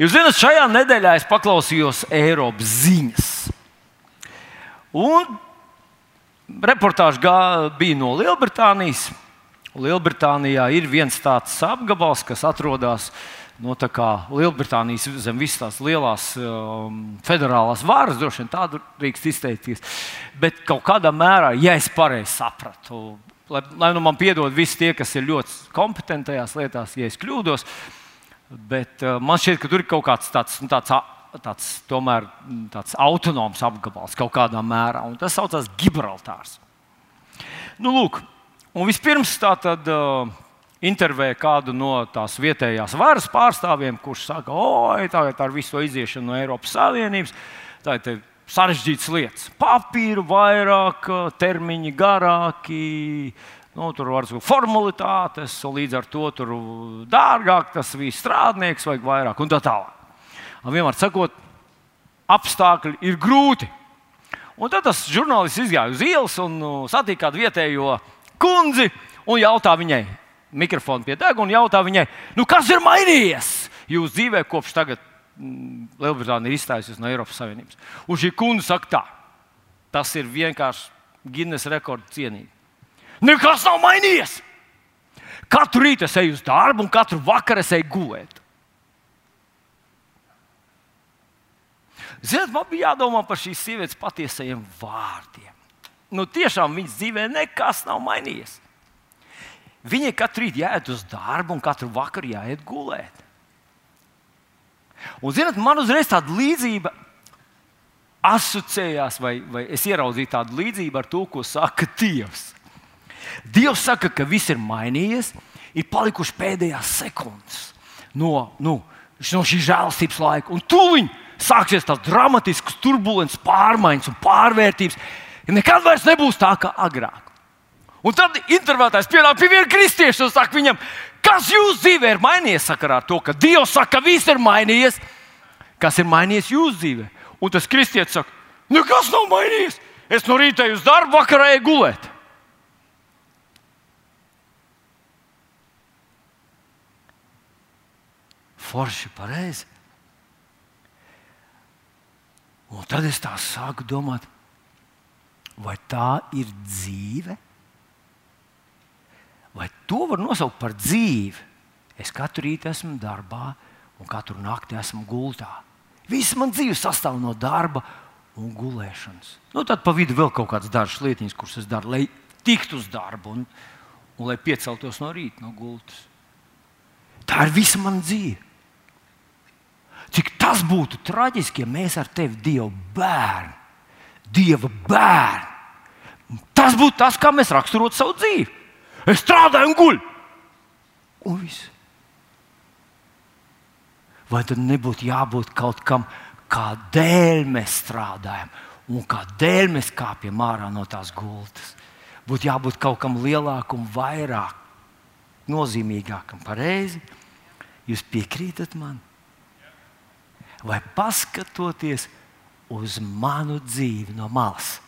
Jūs zināt, šajā nedēļā es paklausījos Eiropas ziņas. Un reportāža bija no Lielbritānijas. Lielbritānijā ir viens tāds apgabals, kas atrodas no kā Lielbritānijas zem visas tās lielās um, federālās varas, droši vien tādu drīkst izteikties. Bet kaut kādā mērā, ja es pareizi sapratu, lai, lai nu man piedod visi tie, kas ir ļoti kompetenti tajās lietās, ja es kļūdos, bet uh, man šķiet, ka tur ir kaut kāds tāds, nu, tāds, tāds, tomēr, mm, tāds autonoms apgabals kaut kādā mērā, un tas saucās Gibraltārs. Nu, lūk, un vispirms tā tad uh, intervēja kādu no tās vietējās varas pārstāvjiem, kurš saka, oi, tagad ar visu iziešanu no Eiropas Savienības, tā ir sarežģītas lietas. Papīru vairāk, uh, termiņi garāki. Nu, tur var būt formalitātes, līdz ar to tur dārgāk tas viss strādnieks vajag vairāk un tā tālāk. Vienmēr sakot, apstākļi ir grūti. Un tad tas žurnālists izgāja uz ielas un uh, satika kādu vietējo kundzi un jautā viņai, mikrofonu pie deguna, un jautā viņai, nu, kas ir mainījies jūsu dzīvē kopš tagad mm, Lielbritānija ir izstājusies no Eiropas Savienības. Un šī kundze saka, tā, tas ir vienkārši Guinness rekords cienīgi. Nekas nav mainījies! Katru rītu es eju uz darbu, un katru vakaru es eju gulēt. Ziniet, man bija jādomā par šīs sievietes patiesajiem vārdiem. Nu, tiešām viņas dzīvē nekas nav mainījies. Viņai katru rītu jāiet uz darbu, un katru vakaru jāiet gulēt. Un, ziniet, man uzreiz tāda līdzība asociējās, vai, vai es ieraudzīju tādu līdzību ar to, ko saka Dievs. Dievs saka, ka viss ir mainījies, ir palikušas pēdējās sekundes no, nu, no šī žēlstības laika. Un tūlīt sāksies tas dramatisks, turbulents pārmaiņas un pārvērtības. Ja nekad vairs nebūs tā kā agrāk. Un tad intervētājs pienāk pie viena kristieša un saka viņam, kas jūsu dzīvē ir mainījies sakarā ar to, ka Dievs saka, ka viss ir mainījies. Kas ir mainījies jūsu dzīvē? Un tas kristietis saka, nekas nav mainījies. Es no rīta eju uz darbu, vakarā eju gulēt. Forši pareizi. Un tad es tā sāku domāt, vai tā ir dzīve? Vai to var nosaukt par dzīvi? Es katru rītu esmu darbā, un katru nakti esmu gultā. Viss man dzīve sastāv no darba un gulēšanas. Nu, tad pa vidu vēl kaut kādas dažas lietiņas, kuras es daru, lai tiktu uz darbu un, un lai pieceltos no rīta no gultas. Tā ir visa mana dzīve. Cik tas būtu traģiski, ja mēs ar tevi, Dieva bērnu, Dieva bērnu, tas būtu tas, kā mēs raksturotu savu dzīvi. Es strādāju un guļu. Un viss. Vai tad nebūtu jābūt kaut kam, kādēļ mēs strādājam un kādēļ mēs kāpjam ārā no tās gultas? Būtu jābūt kaut kam lielākam, vairāk, nozīmīgākam. Pareizi? Jūs piekrītat man? Vai paskatoties uz manu dzīvi no malas?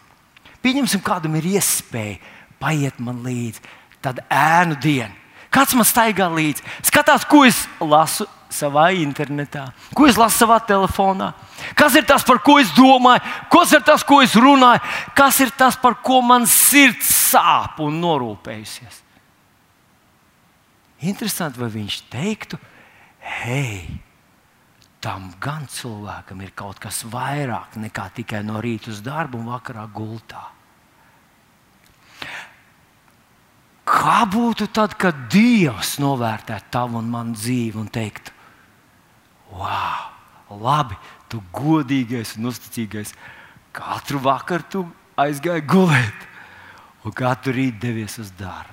Pieņemsim, kādam ir iespēja paiet man līdzi, tad ēnu dienu. Kāds man staigā līdzi, skatās, ko es lasu savā internetā, ko es lasu savā telefonā, kas ir tas, par ko es domāju, kas ir tas, ko es runāju, kas ir tas, par ko man sirds sāp un norūpējusies. Interesanti, vai viņš teiktu, hei, tam gan cilvēkam ir kaut kas vairāk nekā tikai no rīta uz darbu un vakarā gultā. Kā būtu tad, kad Dievs novērtētu tavu un manu dzīvi un teiktu, wow, labi, tu godīgais un uzticīgais, katru vakaru tu aizgāji gulēt un katru rītu devies uz darbu.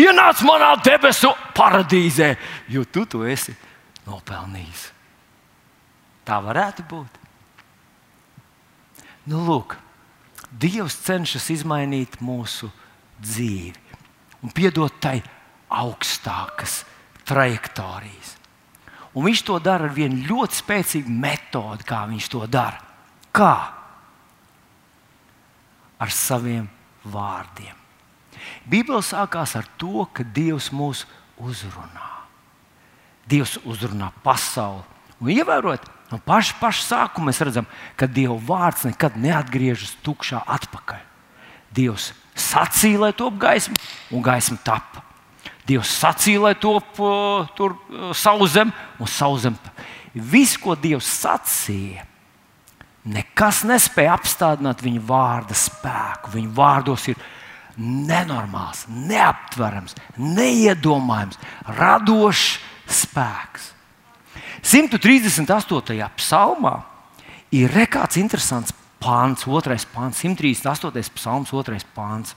Ienāc manā debesu paradīzē, jo tu to esi nopelnījis. Tā varētu būt. Nu, lūk, Dievs cenšas izmainīt mūsu dzīvi un piedot tai augstākas trajektorijas. Un viņš to dara ar vienu ļoti spēcīgu metodi, kā viņš to dara. Kā? Ar saviem vārdiem. Bībele sākās ar to, ka Dievs mūs uzrunā. Dievs uzrunā pasauli Un ievērot, no paša, paša sākuma mēs redzam, ka Dieva vārds nekad neatgriežas tukšā atpakaļ. Dievs sacīja, lai top gaisma, un gaisma tapa. Dievs sacīja, lai top uh, tur uh, sauzem, un sauzem. Viss, ko Dievs sacīja, nekas nespēja apstādināt viņa vārda spēku. Viņa vārdos ir nenormāls, neaptverams, neiedomājams, radošs spēks. 138. psalmā ir rekāds interesants pāns, otrais pāns, 138. psalms, otrais pāns.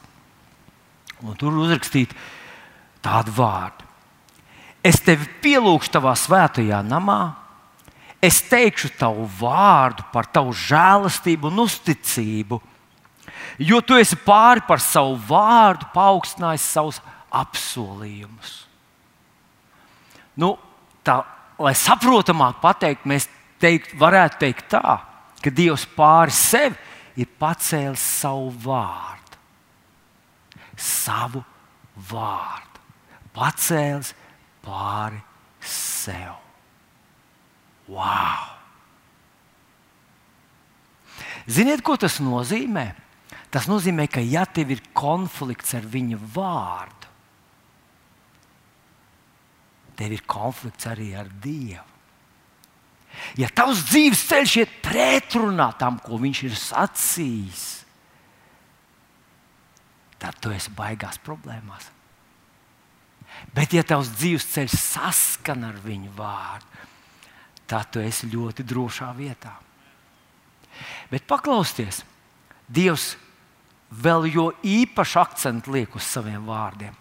Un tur uzrakstīt tādu vārdu. Es tevi pielūgšu tavā svētajā namā, es teikšu tavu vārdu par tavu žēlastību un uzticību, jo tu esi pāri par savu vārdu paaugstinājis savus apsolījumus. Nu, tā, lai saprotamāk pateikt, mēs teikt, varētu teikt tā, ka Dievs pāri sev ir pacēlis savu vārdu. Savu vārdu. Pacēlis pāri sev. Wow! Ziniet, ko tas nozīmē? Tas nozīmē, ka ja tev ir konflikts ar viņa vārdu, tev ir konflikts arī ar Dievu. Ja tavs dzīves ceļš iet pretrunā tam, ko viņš ir sacījis, tad tu esi baigās problēmās. Bet, ja tavs dzīves ceļš saskan ar viņu vārdu, tad tu esi ļoti drošā vietā. Bet paklausieties, Dievs vēl jo īpaši akcentu liek uz saviem vārdiem.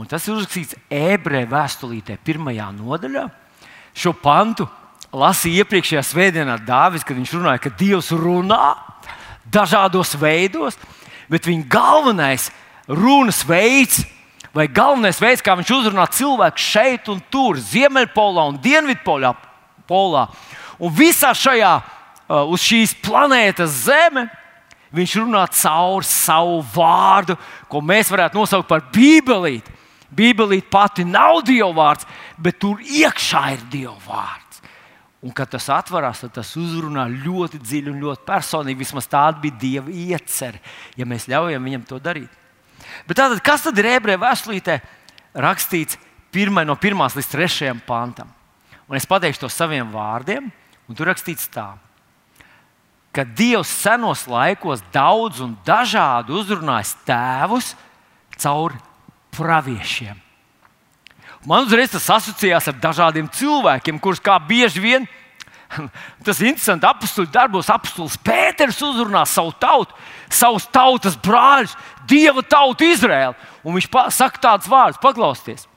Un tas ir uzrakstīts ebreju vēstulītē, pirmajā nodaļā. Šo pantu lasīja iepriekšējā svētdienā Dāvis, kad viņš runāja, ka Dievs runā dažādos veidos, bet viņa galvenais runas veids, vai galvenais veids, kā viņš uzrunā cilvēku šeit un tur, Ziemeļpolā un Dienvidpolā, polā, un visā šajā uh, uz šīs planētas Zeme, viņš runā caur savu vārdu, ko mēs varētu nosaukt par Bībelīti. Bībelīte pati nav Dieva vārds, bet tur iekšā ir Dieva vārds. Un, kad tas atverās, tad tas uzrunā ļoti dziļi un ļoti personīgi. Vismaz tāda bija Dieva iecerē, ja mēs ļaujam viņam to darīt. Bet tātad, kas tad ir ebreju vēstulītē rakstīts pirmai, no 1 līdz 3 pantam? Un es pateikšu to saviem vārdiem, un tur rakstīts tā, ka Dievs senos laikos daudz un dažādi uzrunājis tēvus caur praviešiem. Man uzreiz tas asociējās ar dažādiem cilvēkiem, kurus kā bieži vien tas ir interesanti. Apostoli darbos apostols Pēters uzrunā savu tautu, savus tautas brāļus, Dieva tautu Izraēlu. Un viņš saka tādus vārdus, paklausieties.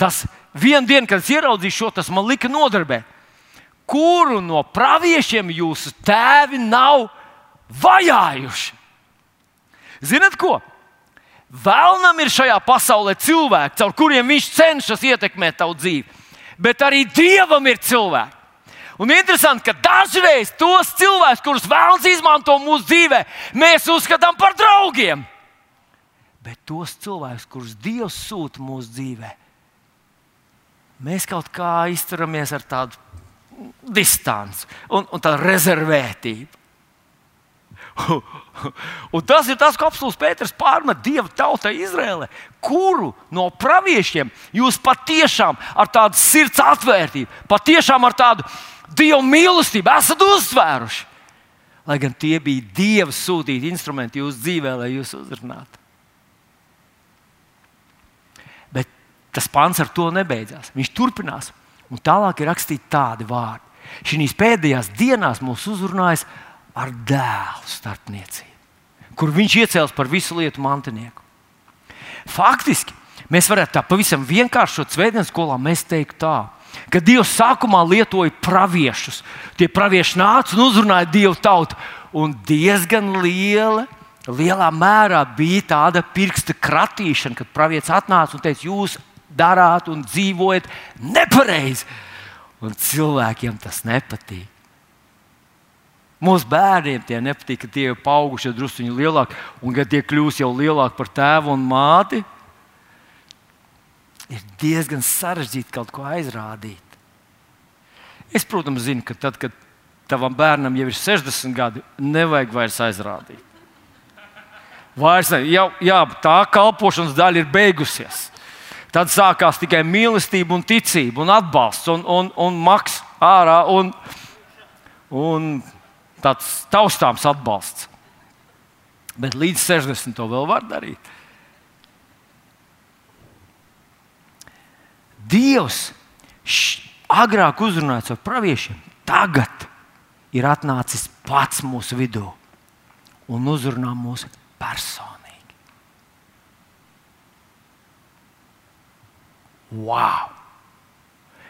Tas vienā dienā, kad es ieraudzīju šo, tas man lika nodarbēt. Kuru no praviešiem jūsu tēvi nav vajājuši? Zinat ko? Vēlnam ir šajā pasaulē cilvēki, caur kuriem viņš cenšas ietekmēt tavu dzīvi, bet arī dievam ir cilvēki. Un interesanti, ka dažreiz tos cilvēkus, kurus vēlams izmanto mūsu dzīvē, mēs uzskatām par draugiem. Bet tos cilvēkus, kurus Dievs sūta mūsu dzīvē, mēs kaut kā izturamies ar tādu distanci un, un tādu rezervētību. Un tas ir tas, ko apelsīns Pēters pārmet Dieva tautai Izrēlē. Kuru no praviešiem jūs patiešām ar tādu sirds atvērtību, patiešām ar tādu Dieva mīlestību esat uzsvēruši? Lai gan tie bija Dieva sūtīti instrumenti jūsu dzīvē, lai jūs uzrunātu. Bet tas pants ar to nebeidzās. Viņš turpinās. Un tālāk ir rakstīti tādi vārdi. Šīs pēdējās dienās mūs uzrunājas ar dēlu starpniecību, kur viņš iecēls par visu lietu mantinieku. Faktiski mēs varētu tā pavisam vienkāršot svētdienas skolā, mēs teiktu tā. Ka Dievs sākumā lietoja praviešus. Tie pravieši nāca un uzrunāja Dievu tautu. Un diezgan liela, lielā mērā bija tāda pirksta kratīšana, kad pravietis atnāca un teica, jūs darāt un dzīvojat nepareizi. Un cilvēkiem tas nepatīk. Mūsu bērniem tie nepatīk, ka tie ir auguši jau druskuļi lielāki, un kad tie kļūs jau lielāki par tēvu un māti, ir diezgan sarežģīti kaut ko aizrādīt. Es, protams, zinu, ka tad, kad tavam bērnam jau ir 60 gadi, nevajag vairs aizrādīt. Vairs ne, jau, jā, tā kalpošanas daļa ir beigusies. Tad sākās tikai mīlestība, un ticība, un atbalsts, un, un, un maks ārā, un, un tāds taustāms atbalsts. Bet līdz 60 to vēl var darīt. Dievs š, agrāk uzrunāja ar praviešiem, tagad ir atnācis pats mūsu vidū un uzrunā mūsu personīgi. Wow!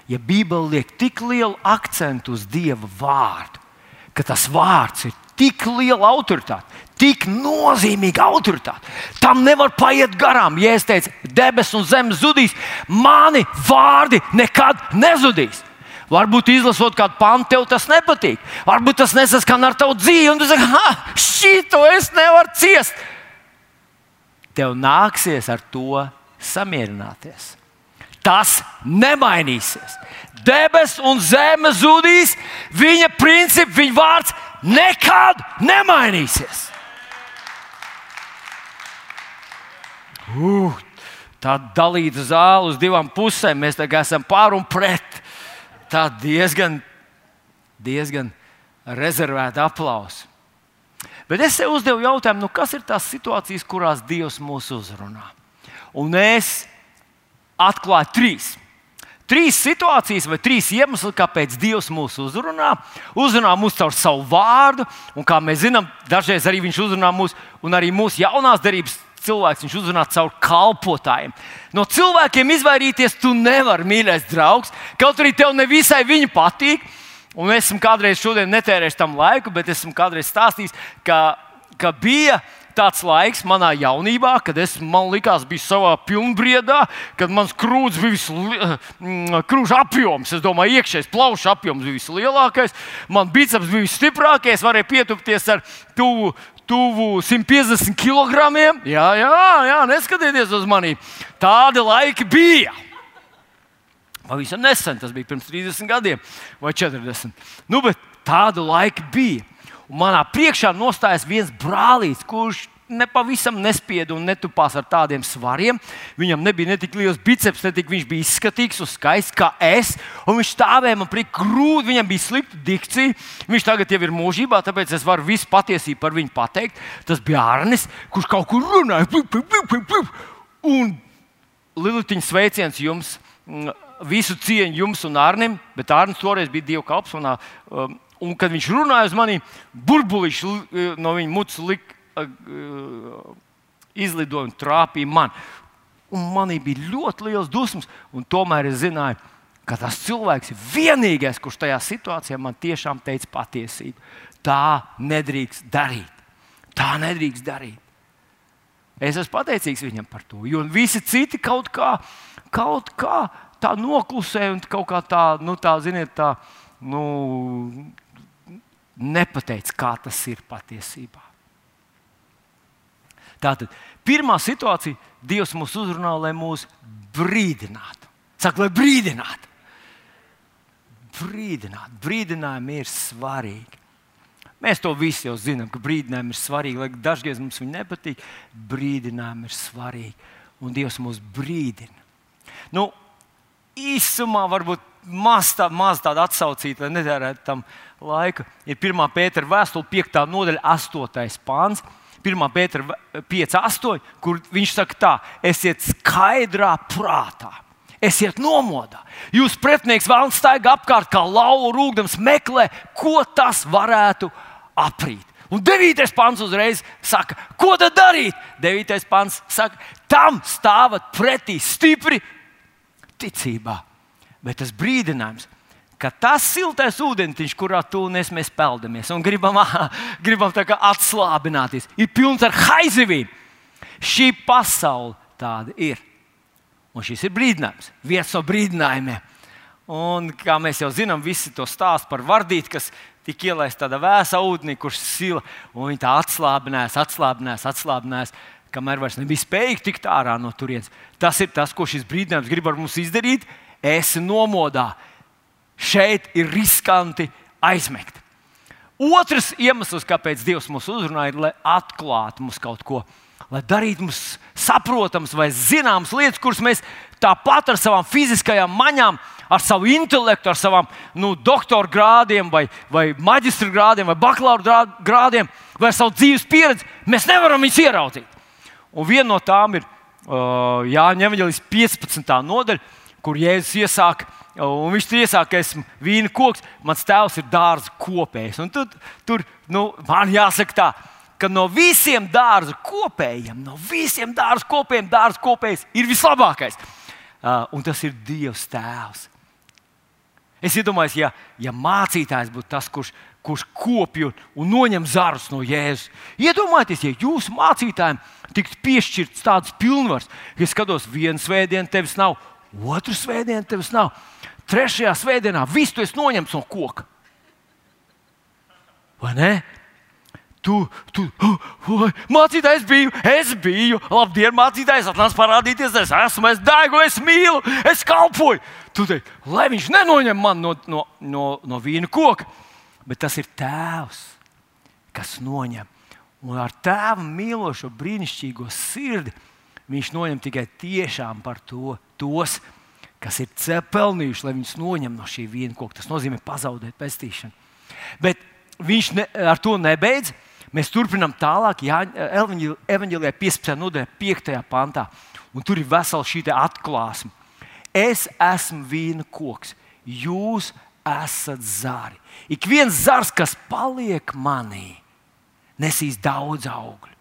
Ja Bībele liek tik lielu akcentu uz Dieva vārdu, ka tas vārds ir tik liela autoritāte, tik nozīmīga autoritāte. Tam nevar paiet garām. Ja es teicu, debesis un zeme zudīs, mani vārdi nekad nezudīs. Varbūt izlasot kādu pantu, tev tas nepatīk. Varbūt tas nesaskan ar tavu dzīvi, un tu saki, ah, šito es nevaru ciest. Tev nāksies ar to samierināties. Tas nemainīsies. Debesis un zeme zudīs, viņa princips, viņa vārds nekad nemainīsies. Uh, tā dalīta zāle uz divām pusēm. Mēs tagad esam pār un pret. Tā diezgan, diezgan rezervēta aplausa. Bet es sev uzdevu jautājumu, nu kas ir tās situācijas, kurās Dievs mūs uzrunā? Un es atklāju trīs. Trīs situācijas vai trīs iemesli, kāpēc Dievs mūs uzrunā. Uzrunā mūs caur savu vārdu, un kā mēs zinām, dažreiz arī Viņš uzrunā mūs, un arī mūsu jaunās darbības cilvēks, viņš uzrunā caur kalpotājiem. No cilvēkiem izvairīties tu nevari, mīļais draugs, kaut arī tev nevisai viņi patīk. Un esmu kādreiz šodien netērējis tam laiku, bet esmu kādreiz stāstījis, ka, ka bija tāds laiks manā jaunībā, kad es, man likās, biju savā pilnbriedā, kad mans krūts bija vislielākais, apjoms, es domāju, iekšējais plaušu apjoms bija vislielākais, man biceps bija visstiprākais, varēja pietupties ar tuvu. Tuvu 150 kg. Jā, jā, jā, neskatieties uz mani. Tādi laiki bija. Pavisam nesen, tas bija pirms 30 gadiem vai 40. Nu, bet tāda laika bija. Un manā priekšā nostājās viens brālis, kurš nepavisam nespieda un netupās ar tādiem svariem. Viņam nebija ne tik liels biceps, ne tik viņš bija izskatīgs un skaists kā es. Viņš stāvēja man priekšā grūti, viņam bija slikta dikcija. Viņš tagad jau ir mūžībā, tāpēc es varu visu patiesību par viņu pateikt. Tas bija Arnis, kurš kaut kur runāja. Un Lilitiņa sveiciens jums! Visu cieņu jums un Arnim, bet Arnis toreiz bija Dieva kalps. Un, um, un kad viņš runāja uz mani, burbuļs no viņa mutes lika izlidoja un trāpīja man. Un manī bija ļoti liels dusmas, un tomēr es zināju, ka tas cilvēks ir vienīgais, kurš tajā situācijā man tiešām teica patiesību. Tā nedrīkst darīt. Tā nedrīkst darīt. Es esmu pateicīgs viņam par to, jo visi citi kaut kā, kaut kā tā noklusē un kaut kā tā, nu, tā ziniet, tā, nu, nepateica, kā tas ir patiesībā. Tātad pirmā situācija, Dievs mūs uzrunā, lai mūs brīdinātu. Saka, lai brīdinātu. Brīdināt, brīdinājumi ir svarīgi. Mēs to visi jau zinām, ka brīdinājumi ir svarīgi, lai dažreiz mums viņi nepatīk. Brīdinājumi ir svarīgi, un Dievs mūs brīdina. Nu, īsumā varbūt maz, tā, maz tāda atsaucīta, lai netērētu tam laiku. Ir 1. pētera vēstule, 5. nodaļa, 8. pāns. 1. pētera 5, 8, kur viņš saka, tā, esiet skaidrā prātā. Esiet nomodā. Jūs pretinieks vēl staigā apkārt, kā lauva rūkdams, meklē, ko tas varētu aprīt. Un 9. pāns uzreiz saka, ko tad darīt? 9. pāns saka, tam stāvat pretī stipri ticībā. Bet tas brīdinājums, ka tas siltais ūdentiņš, kurā tu un es peldamies un gribam, gribam atslābināties, ir pilns ar haizivīm. Šī pasaule tāda ir. Un šis ir brīdinājums, viens no brīdinājumiem. Un, kā mēs jau zinām, visi to stāsta par vardīti, kas tika ielaista tādā vēsā ūdenī, kurš sila, un viņi tā atslābinājās, atslābinājās, atslābinājās, kamēr vairs nebija spējīgi tikt ārā no turienes. Tas ir tas, ko šis brīdinājums grib ar mums izdarīt. Esi nomodā, šeit ir riskanti aizmigt. Otrs iemesls, kāpēc Dievs mūs uzrunā, ir, lai atklātu mums kaut ko, lai darītu mums saprotamas vai zināmas lietas, kuras mēs tāpat ar savām fiziskajām maņām, ar savu intelektu, ar savām nu, doktora grādiem, vai, vai maģistra grādiem, vai bakalaura grādiem, vai savu dzīves pieredzi, mēs nevaram viņus ieraudzīt. Un viena no tām ir uh, Jānis Evanģelis 15. nodaļa, kur Jēzus iesāka Un viņš tur iesāk, ka esmu vīna koks, mans tēvs ir dārza kopējs. Un tur, tur nu, man jāsaka tā, no visiem dārza kopējiem, no visiem dārza kopējiem, dārza kopējs ir vislabākais. Uh, un tas ir Dievs Tēvs. Es iedomājos, ja, ja mācītājs būtu tas, kurš, kurš kopj un noņem zarus no Jēzus. Iedomājieties, ja jūsu mācītājiem tiktu piešķirts tāds pilnvars, ka es skatos, vienu svētdienu tevis nav, otru svētdienu tevis nav. Trešajā svētdienā viss tu esi noņemts no koka. Vai ne? Tu, tu, oh, mācītājs biju, es biju. Labdien, mācītājs, atnāc parādīties. Es esmu, es degu, es mīlu, es kalpoju. Tu teiksi, lai viņš nenoņem man no, no, no, no vīna koka, bet tas ir tēvs, kas noņem. Un ar tēva mīlošo, brīnišķīgo sirdi viņš noņem tikai tiešām par to, tos, kas ir pelnījuši, lai viņus noņem no šī viena koka. Tas nozīmē pazaudēt pestīšanu. Bet viņš ne, ar to nebeidz. Mēs turpinām tālāk, Evanģēlijā 15. nodaļā, 5. pantā. Un tur ir vesela šī atklāsme. Es esmu vīna koks, jūs esat zari. Ik viens zars, kas paliek manī, nesīs daudz augļu.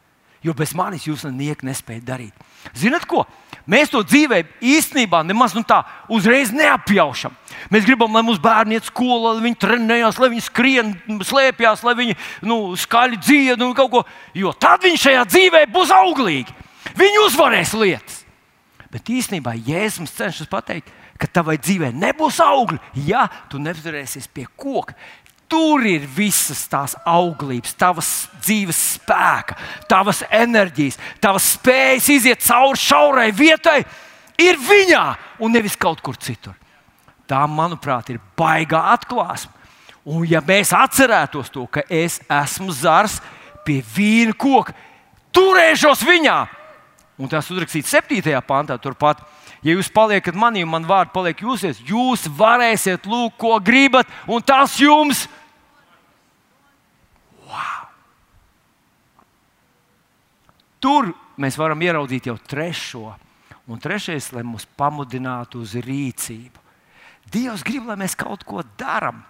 Jo bez manis jūs neko nespējat darīt. Ziniet, ko? Mēs to dzīvē īstenībā nemaz nu tā uzreiz neapjaušam. Mēs gribam, lai mūsu bērni iet skolā, lai viņi trenējās, lai viņi skrien, slēpjas, lai viņi nu, skaļi dzied un kaut ko. Jo tad viņi šajā dzīvē būs auglīgi. Viņi uzvarēs lietas. Bet īstenībā Jēzus cenšas pateikt, ka tavai dzīvē nebūs augļi, ja tu neturēsies pie koka. Tur ir visas tās auglības, tavas dzīves spēka, tavas enerģijas, tavas spējas iziet cauri šaurai vietai, ir viņā un nevis kaut kur citur. Tā, manuprāt, ir baigā atklāsme. Un, ja mēs atcerētos to, ka es esmu zars pie vīna koka, turēšos viņā, un tas uzrakstīts 7. pantā, turpat, ja jūs paliekat manī man vārdi paliek jūsies, jūs varēsiet lūgt, ko gribat, un tas jums ir Tur mēs varam ieraudzīt jau trešo. Un trešais, lai mūs pamudinātu uz rīcību. Dievs grib, lai mēs kaut ko darām.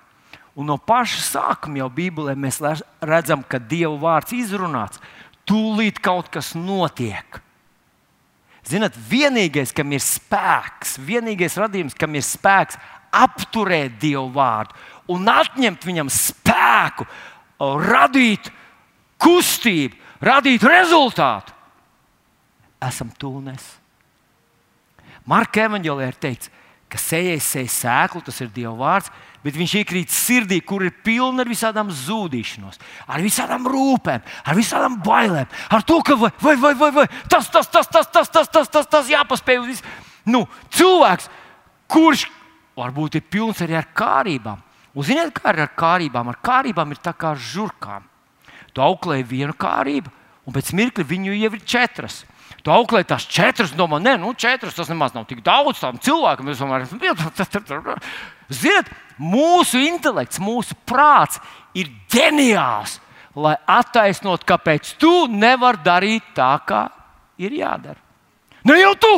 Un no paša sākuma jau Bībelē mēs redzam, ka Dieva vārds izrunāts. Tūlīt kaut kas notiek. Zinat, vienīgais, kam ir spēks, vienīgais radījums, kam ir spēks apturēt Dievu vārdu un atņemt viņam spēku, radīt kustību, radīt rezultātu, esam tūlnes. Marka evanģēlē ir teikts, ka sējais sēž sēklu, tas ir Dieva vārds, bet viņš iekrīt sirdī, kur ir pilna ar visādām zudīšanos, ar visādām rūpēm, ar visādām bailēm, ar to, ka vai, vai, vai, vai, vai tas, tas, tas, tas, tas, tas, tas, tas, tas jāpaspēj. Nu, cilvēks, kurš varbūt ir pilns arī ar kārībām. Un ziniet, kā ir ar kārībām? Ar kārībām ir tā kā ar žurkām. Tu auklēji vienu kārību, un pēc mirkļa viņu jau ir četras. Tu auklēji tās četras, domā, nē, nu, četras tas nemaz nav tik daudz tam cilvēkam. Ziniet, mūsu intelekts, mūsu prāts ir ģeniāls, lai attaisnotu, kāpēc tu nevari darīt tā, kā ir jādara. Ne jau tu!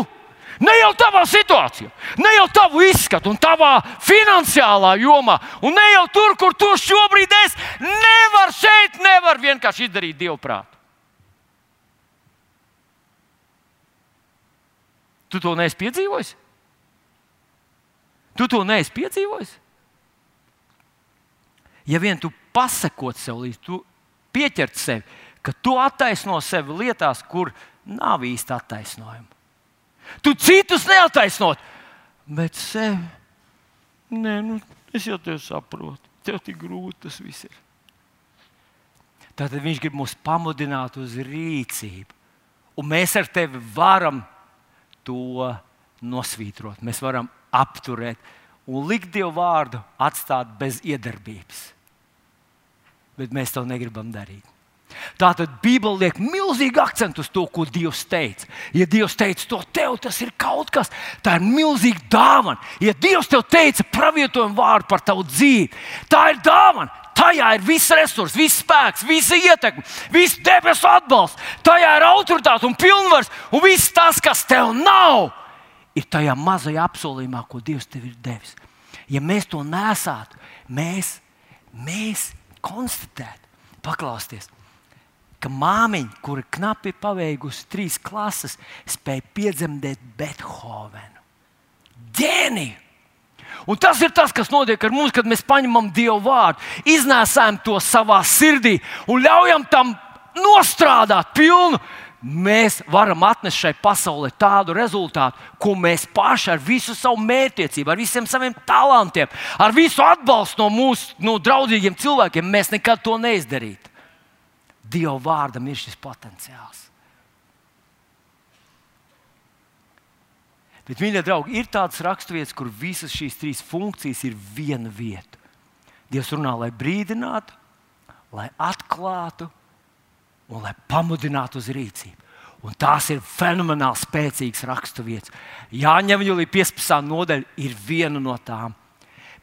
Ne jau tavā situācijā, ne jau tavu izskatu un tavā finansiālā jomā, un ne jau tur, kur tu šobrīd esi. Nevar šeit, nevar vienkārši izdarīt dievu prātu. Tu to neesi piedzīvojis? Tu to neesi piedzīvojis? Ja vien tu pasakot sev līdzi, tu pieķert sevi, ka tu attaisno sevi lietās, kur nav īsti attaisnojuma. Tu citus neataisnot, bet sevi. Nē, nu, es jau tevi saprotu. Tev tik grūti tas viss ir. Tātad viņš grib mūs pamudināt uz rīcību. Un mēs ar tevi varam to nosvītrot. Mēs varam apturēt un likt Dievu vārdu atstāt bez iedarbības. Bet mēs to negribam darīt. Tātad Bībele liek milzīgu akcentu uz to, ko Dievs teica. Ja Dievs teica to tev, tas ir kaut kas, tā ir milzīga dāvana. Ja Dievs tev teica pravietojumu vārdu par tavu dzīvi, tā ir dāvana. Tajā ir viss resurs, viss spēks, visa ietekme, viss debesu atbalsts. Tajā ir autoritāte un pilnvars, un viss tas, kas tev nav, ir tajā mazajā apsolījumā, ko Dievs tev ir devis. Ja mēs to nesātu, mēs, mēs konstatētu, paklausties, ka māmiņa, kura knapi paveikusi trīs klases, spēja piedzemdēt Bethovenu. Ģēniju! Un tas ir tas, kas notiek ar mums, kad mēs paņemam Dievu vārdu, iznēsājam to savā sirdī un ļaujam tam nostrādāt pilnu. Mēs varam atnest šai pasaulē tādu rezultātu, ko mēs paši ar visu savu mērķtiecību, ar visiem saviem talantiem, ar visu atbalstu no mūsu no draudzīgiem cilvēkiem, mēs nekad to neizdarītu. Dieva vārdam ir šis potenciāls. Bet, mīļie draugi, ir tādas raksturvietas, kur visas šīs trīs funkcijas ir viena vieta. Dievs runā, lai brīdinātu, lai atklātu un lai pamudinātu uz rīcību. Un tās ir fenomenāli spēcīgas raksturvietas. Jāņem jau līdz 15. nodaļa ir viena no tām.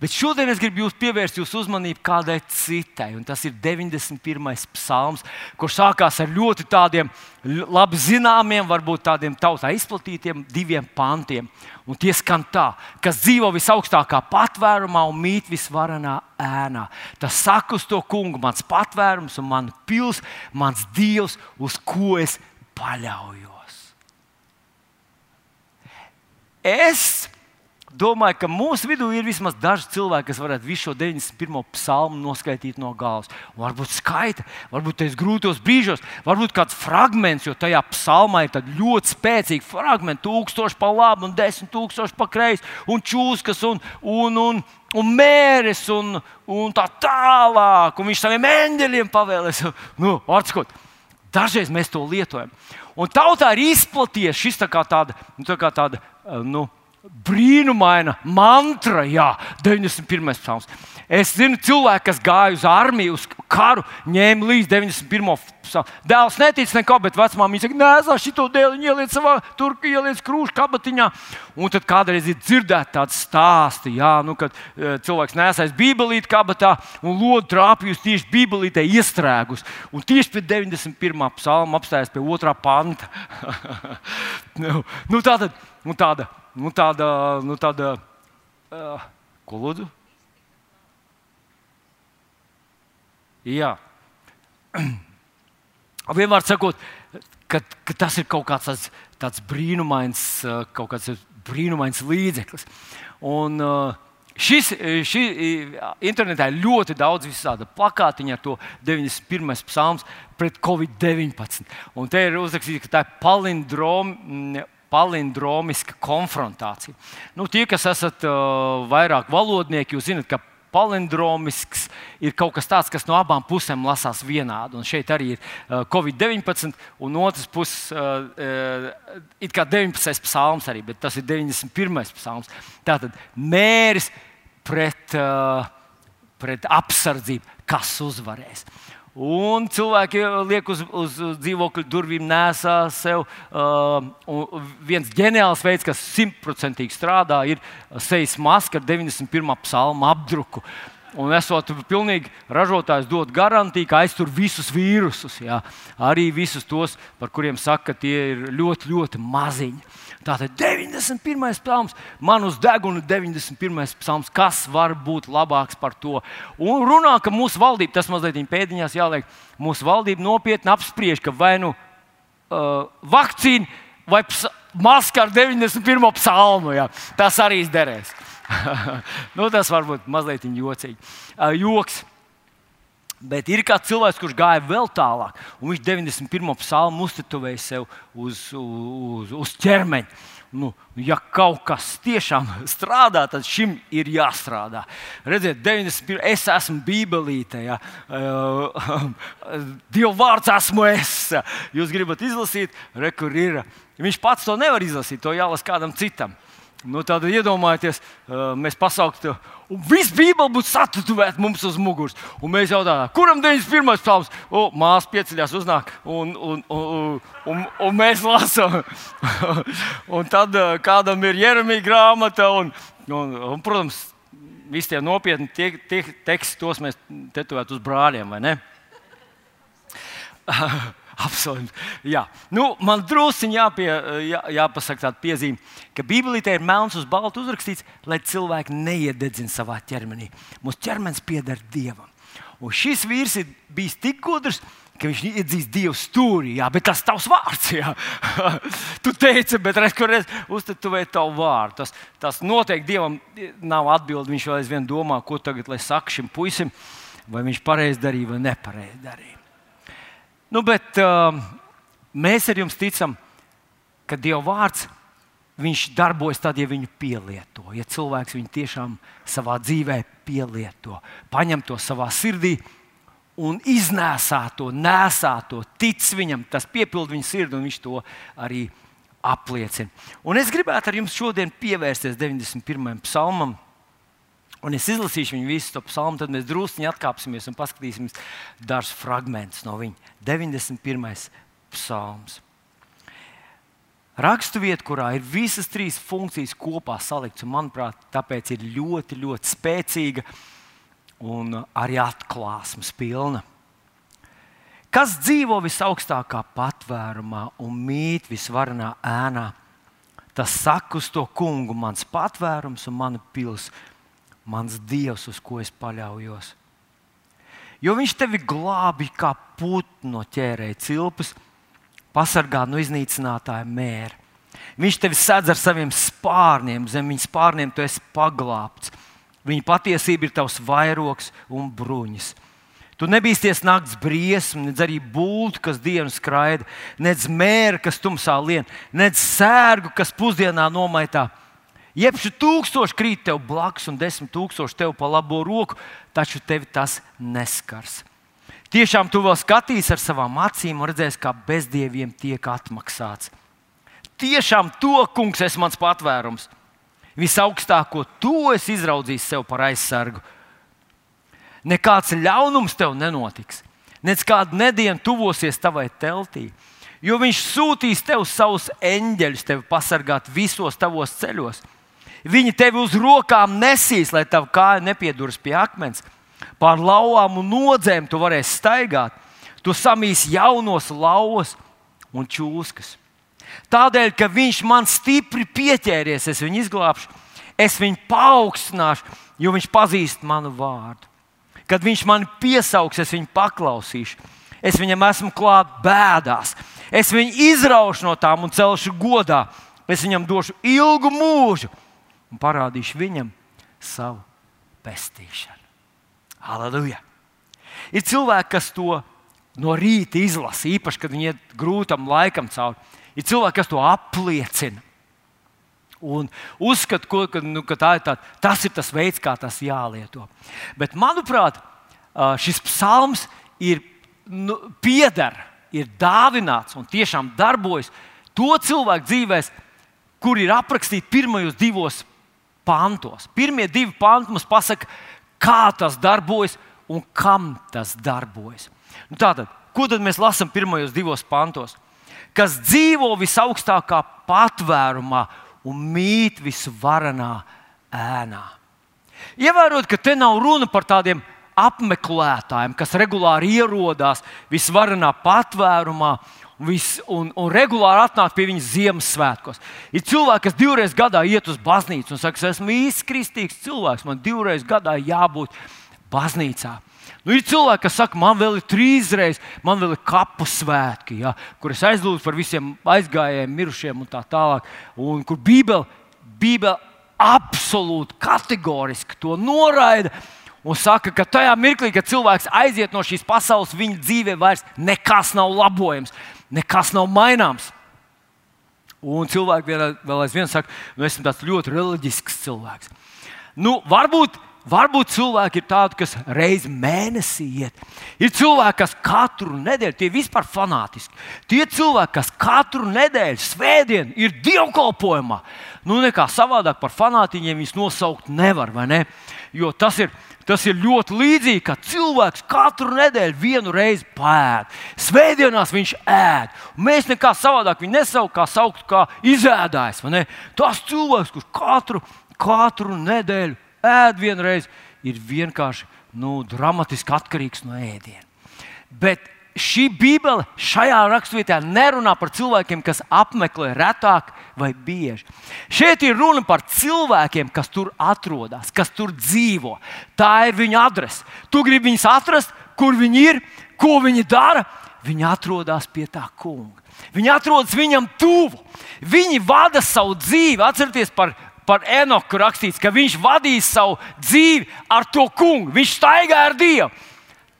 Bet šodien es gribu jūs pievērst jūsu uzmanību kādai citai, un tas ir 91. psalms, kurš sākās ar ļoti tādiem labi zināmiem, varbūt tādiem tautā izplatītiem diviem pantiem. Un tie skan tā, kas dzīvo visaugstākā patvērumā un mīt visvarenā ēnā. Tas saka uz to kungu, mans patvērums un mana pils, mans dievs, uz ko es paļaujos. Es domāju, ka mūsu vidū ir vismaz daži cilvēki, kas varētu visu šo 91. psalmu noskaidrot no galvas. Varbūt skaita, varbūt tas grūtos brīžos, varbūt kāds fragments, jo tajā psalmā ir ļoti spēcīgi fragmenti, tūkstoši pa labi un desmit tūkstoši pa kreisi, un čūskas un, un, un, un mēris un, un tā tālāk. Un viņš saviem eņģeļiem pavēlēs. Nu, Arckot, dažreiz mēs to lietojam. Un tautā ir izplatījies šis tā kā tāda, nu, tā kā tāda nu, brīnumaina mantra, jā, 91. psalms. Es zinu, cilvēki, kas gāja uz armiju, uz karu, ņēma līdzi 91. psalmu. Dēls netic neko, bet vecmāmiņa saka, nē, es šo dēlu ieliec savā turku, ieliec krūšu kabatiņā. Un tad kādreiz ir dzirdēti tādi stāsti, jā, nu, kad uh, cilvēks nesais bībelīti kabatā un lodu trāpījusi tieši bībelītē iestrēgus. Un tieši pie 91. psalma apstājas pie otrā panta. nu, nu, tāda, nu, tāda nu, tāda, nu, tāda uh, ko lūdzu? Jā. Vienmēr sakot, ka, ka tas ir kaut kāds tāds, tāds brīnumains, kaut kāds brīnumains līdzeklis. Un, uh, Šis, šī, internetā ir ļoti daudz visāda plakātiņa ar to 91. psalms pret Covid-19. Un te ir uzrakstīts, ka tā ir palindroma palindromiska konfrontācija. Nu, tie, kas esat uh, vairāk valodnieki, jūs zinat, ka palindromisks ir kaut kas tāds, kas no abām pusēm lasās vienādi. Un šeit arī ir uh, Covid-19, un otrs puses uh, uh, ir kā 19. psalms, arī, bet tas ir 91. psalms. Tātad mērs pret, pret apsardzību, kas uzvarēs. Un cilvēki liek uz, uz dzīvokļa durvīm, nesā sev. Uh, viens ģeniāls veids, kas simtprocentīgi strādā, ir sejas maska ar 91. psalmu apdruku. Un esot pilnīgi ražotājs dod garantiju, ka aiztur visus vīrusus. Jā. Arī visus tos, par kuriem saka, ka tie ir ļoti, ļoti maziņi. Tātad 91. psalms, man uz deguna 91. psalms, kas var būt labāks par to. Un runā, ka mūsu valdība, tas mazliet pēdiņās jāliek, mūsu valdība nopietni apspriež, ka vai nu uh, vakcīna vai maska ar 91. psalmu, jā, tas arī izderēs. nu, tas var būt mazliet jocīgi. Uh, joks. Bet ir kāds cilvēks, kurš gāja vēl tālāk, un viņš 91. psalmu uztetovēja sev uz, uz, uz ķermeņa. Nu, ja kaut kas tiešām strādā, tad šim ir jāstrādā. Redziet, 91. es esmu Bībelīte, ja. Dieva vārds esmu es. Jūs gribat izlasīt, re, kur ir. Viņš pats to nevar izlasīt, to jālasa kādam citam. Nu, tad iedomājieties, mēs pasauktu, un viss Bībele būtu satatuvēta mums uz muguras. Un mēs jautājām, kuram 91. psalms? O, māsa pieceļās, uznāk, un, un, un, un, un mēs lasām. un tad kādam ir Jeremija grāmata, un, un, un protams, visi tie nopietni tie, tie teksti, tos mēs tetovētu uz brāļiem, vai ne? Absolūti. Jā. Nu, man druskuļi jāpie, jā, jāpasaka tāda piezīme, ka Bībelītē ir melns uz balta uzrakstīts, lai cilvēki neiededzina savā ķermenī. Mūsu ķermenis pieder Dievam. Un šis vīrs ir bijis tik gudrs, ka viņš iedzīst Dievu stūrī. Jā, bet tas ir tavs vārds. Tu teici, bet reizes uztetovēji tavu vārdu. Tas, tas noteikti Dievam nav atbildi. Viņš vēl aizvien domā, ko tagad lai saka šim puisim, vai viņš pareizi darīja vai nepareizi darīja. Nu, bet uh, mēs ar jums ticam, ka Dieva vārds viņš darbojas tad, ja viņu pielieto. Ja cilvēks viņu tiešām savā dzīvē pielieto, paņem to savā sirdī un iznēsā to, nesā to, tic viņam, tas piepilda viņa sirdi un viņš to arī apliecina. Un es gribētu ar jums šodien pievērsties 91. psalmam. Un es izlasīšu viņu visu to psalmu, tad mēs druskuļi atkāpsimies un paskatīsimies dažus fragmentus no viņa. 91. psalms. Raksturvieta, kurā ir visas trīs funkcijas kopā saliktas, manuprāt, tāpēc ir ļoti, ļoti spēcīga un arī atklāsmes pilna. Kas dzīvo visaugstākā patvērumā un mīt visvarenā ēnā, tas saka uz to kungu, mans patvērums un mana pilsēta mans dievs, uz ko es paļaujos. Jo viņš tevi glābi kā putnu no ķērēja cilpas, pasargā no iznīcinātāja mēra. Viņš tevi sedz ar saviem spārniem, zem viņa spārniem tu esi paglābts. Viņa patiesība ir tavs vairogs un bruņas. Tu nebīsties naktas briesmu, nedz arī būtu, kas dienas skraida, nedz mēra, kas tumsā lien, nedz sērgu, kas pusdienā nomaitā Jebši tūkstoši krīt tev blakus un desmit tūkstoši tev pa labo roku, taču tevi tas neskars. Tiešām tu vēl skatīsies ar savām acīm un redzēsi, kā bezdieviem tiek atmaksāts. Tiešām to, kungs, es mans patvērums. Visaugstāko to es izraudzīju sev par aizsargu. Nekāds ļaunums tev nenotiks, nec kāda nediena tuvosies tavai teltī, jo viņš sūtīs tev savus eņģeļus, tevi pasargāt visos tavos ceļos Viņi tevi uz rokām nesīs, lai tava kāja nepieduras pie akmens. Pār lauvām un nodzēm tu varēsi staigāt. Tu samīs jaunos lauvas un čūskas. Tādēļ, ka viņš man stipri pieķēries, es viņu izglābšu, es viņu paaugstināšu, jo viņš pazīst manu vārdu. Kad viņš man piesaugs, es viņu paklausīšu. Es viņam esmu klāt bēdās. Es viņu izraušu no tām un celšu godā. Es viņam došu ilgu mūžu un parādīšu viņam savu pestīšanu. Halleluja! Ir cilvēki, kas to no rīta izlasa, īpaši, kad viņi iet grūtam laikam cauri. Ir cilvēki, kas to apliecina. Un uzskata, ko, ka, nu, ka tā ir tā, tas ir tas veids, kā tas jālieto. Bet, manuprāt, šis psalms ir nu, pieder, ir dāvināts un tiešām darbojas to cilvēku dzīvēm, kur ir aprakstīti pirmajos divos pantos. Pirmie divi panti mums pasaka, kā tas darbojas un kam tas darbojas. Nu, tātad, ko tad mēs lasām pirmajos divos pantos? Kas dzīvo visaugstākā patvērumā un mīt visvarenā ēnā. Ievērot, ka te nav runa par tādiem apmeklētājiem, kas regulāri ierodās visvarenā patvērumā vis, un, un regulāri atnāk pie viņas Ziemassvētkos. Ir cilvēki, kas divreiz gadā iet uz baznīcu un saka, es esmu īsts kristīgs cilvēks, man divreiz gadā jābūt baznīcā. Nu, ir cilvēki, kas saka, man vēl ir trīs reizes, man vēl ir kapu svētki, ja, kur es aizlūdzu par visiem aizgājējiem, mirušiem un tā tālāk. Un kur Bībele, Bībele absolūti kategoriski to noraida. Un saka, ka tajā mirklī, kad cilvēks aiziet no šīs pasaules, viņa dzīvē vairs nekas nav labojams nekas nav maināms. Un cilvēki vēl, aizvien saka, nu, esmu tāds ļoti reliģisks cilvēks. Nu, varbūt varbūt cilvēki ir tādi, kas reizi mēnesī iet. Ir cilvēki, kas katru nedēļu, tie vispār fanātiski. Tie cilvēki, kas katru nedēļu, svētdienu ir dievkalpojumā, nu nekā savādāk par fanātiņiem viņus nosaukt nevar, vai ne? Jo tas ir Tas ir ļoti līdzīgi, ka cilvēks katru nedēļu vienu reizi pēd. Svētdienās viņš ēd. Mēs nekā savādāk viņu nesauktu kā saukt, kā izēdājs. Tas cilvēks, kurš katru, katru nedēļu ēd vienreiz, ir vienkārši nu, dramatiski atkarīgs no ēdiena. Bet šī Bībele šajā raksturvietā nerunā par cilvēkiem, kas apmeklē retāk vai bieži. Šeit ir runa par cilvēkiem, kas tur atrodas, kas tur dzīvo. Tā ir viņa adrese. Tu gribi viņus atrast, kur viņi ir, ko viņi dara. Viņi atrodas pie tā kunga. Viņi atrodas viņam tuvu. Viņi vada savu dzīvi. Atcerieties par, par Enoku rakstīts, ka viņš vadīja savu dzīvi ar to kungu. Viņš staigāja ar Dievu.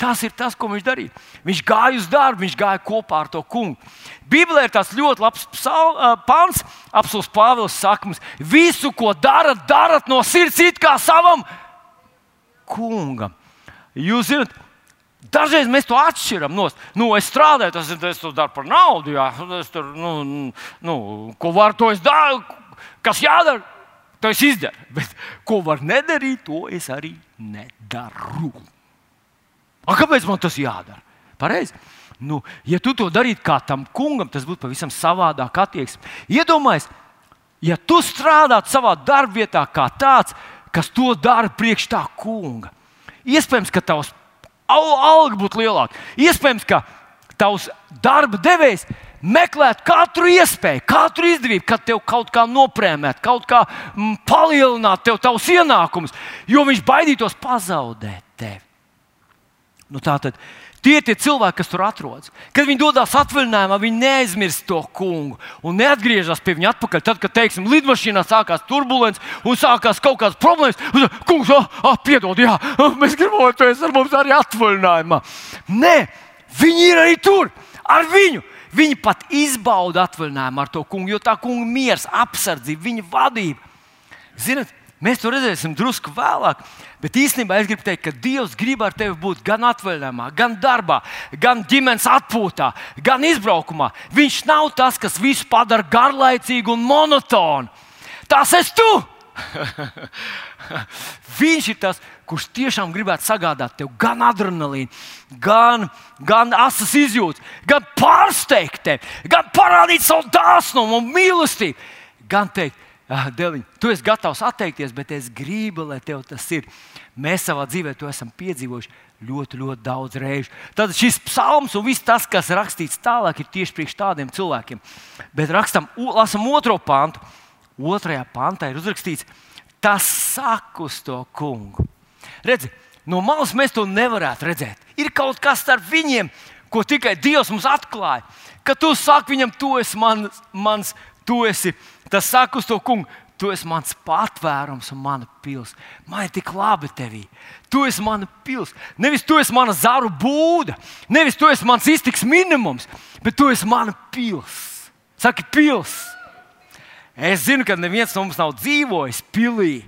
Tas ir tas, ko viņš darīja. Viņš gāja uz darbu, viņš gāja kopā ar to kungu. Bībelē ir tas ļoti labs pāns, apelsīns Pāvils saka, mums, visu, ko darat, darat no sirds, it kā savam kungam. Jūs zināt, dažreiz mēs to atšķiram. No, nu, es strādāju, tas ir, es to daru par naudu, jā, es tur, nu, nu, ko varu, to es daru, kas jādara, to es izdaru. Bet ko var nedarīt, to es arī nedaru. A, kāpēc man tas jādara? Pareizi. Nu, ja tu to darītu kā tam kungam, tas būtu pavisam savādāk attieksme. Iedomājieties, ja tu strādātu savā darbvietā kā tāds, kas to dara priekš tā kunga. Iespējams, ka tavs alga būtu lielāka. Iespējams, ka tavs darba devējs meklētu katru iespēju, katru izdevību, kad tev kaut kā noprēmēt, kaut kā mm, palielināt tev tavus ienākumus, jo viņš baidītos pazaudēt tevi. Nu, tā tad tie ir tie cilvēki, kas tur atrodas. Kad viņi dodas atvaļinājumā, viņi neaizmirst to kungu un neatgriežas pie viņa atpakaļ. Tad, kad, teiksim, lidmašīnā sākās turbulence un sākās kaut kādas problēmas, tad, kungs, ah, ah, piedod, jā, mēs gribam, lai tu esi ar mums arī atvaļinājumā. Nē, viņi ir arī tur ar viņu. Viņi pat izbauda atvaļinājumu ar to kungu, jo tā kunga miers, apsardzība, viņa vadība. Ziniet, Mēs to redzēsim drusku vēlāk. Bet īstenībā es gribu teikt, ka Dievs grib ar tevi būt gan atvaļinājumā, gan darbā, gan ģimenes atpūtā, gan izbraukumā. Viņš nav tas, kas visu padara garlaicīgu un monotonu. Tas esi tu! Viņš ir tas, kurš tiešām gribētu sagādāt tev gan adrenalīnu, gan, gan asas izjūtas, gan pārsteigt tevi, gan parādīt savu dāsnumu un mīlestību, gan teikt, Dēliņ, tu esi gatavs atteikties, bet es gribu, lai tev tas ir. Mēs savā dzīvē to esam piedzīvojuši ļoti, ļoti daudz reižu. Tad šis psalms un viss tas, kas rakstīts tālāk, ir tieši priekš tādiem cilvēkiem. Bet rakstam, lasam otro pantu. Otrajā pantā ir uzrakstīts, tas saka uz to kungu. Redzi, no malas mēs to nevarētu redzēt. Ir kaut kas starp viņiem, ko tikai Dievs mums atklāja. Kad tu saki viņam, tu esi mans, mans tu esi Tas saka uz to kungu, tu esi mans patvērums un mana pilsēta. Man ir tik labi tevī. Tu esi mana pilsēta. Nevis tu esi mana zaru būda, nevis tu esi mans iztiks minimums, bet tu esi mana pilsēta. Saki, pilsēta. Es zinu, ka neviens no mums nav dzīvojis pilī,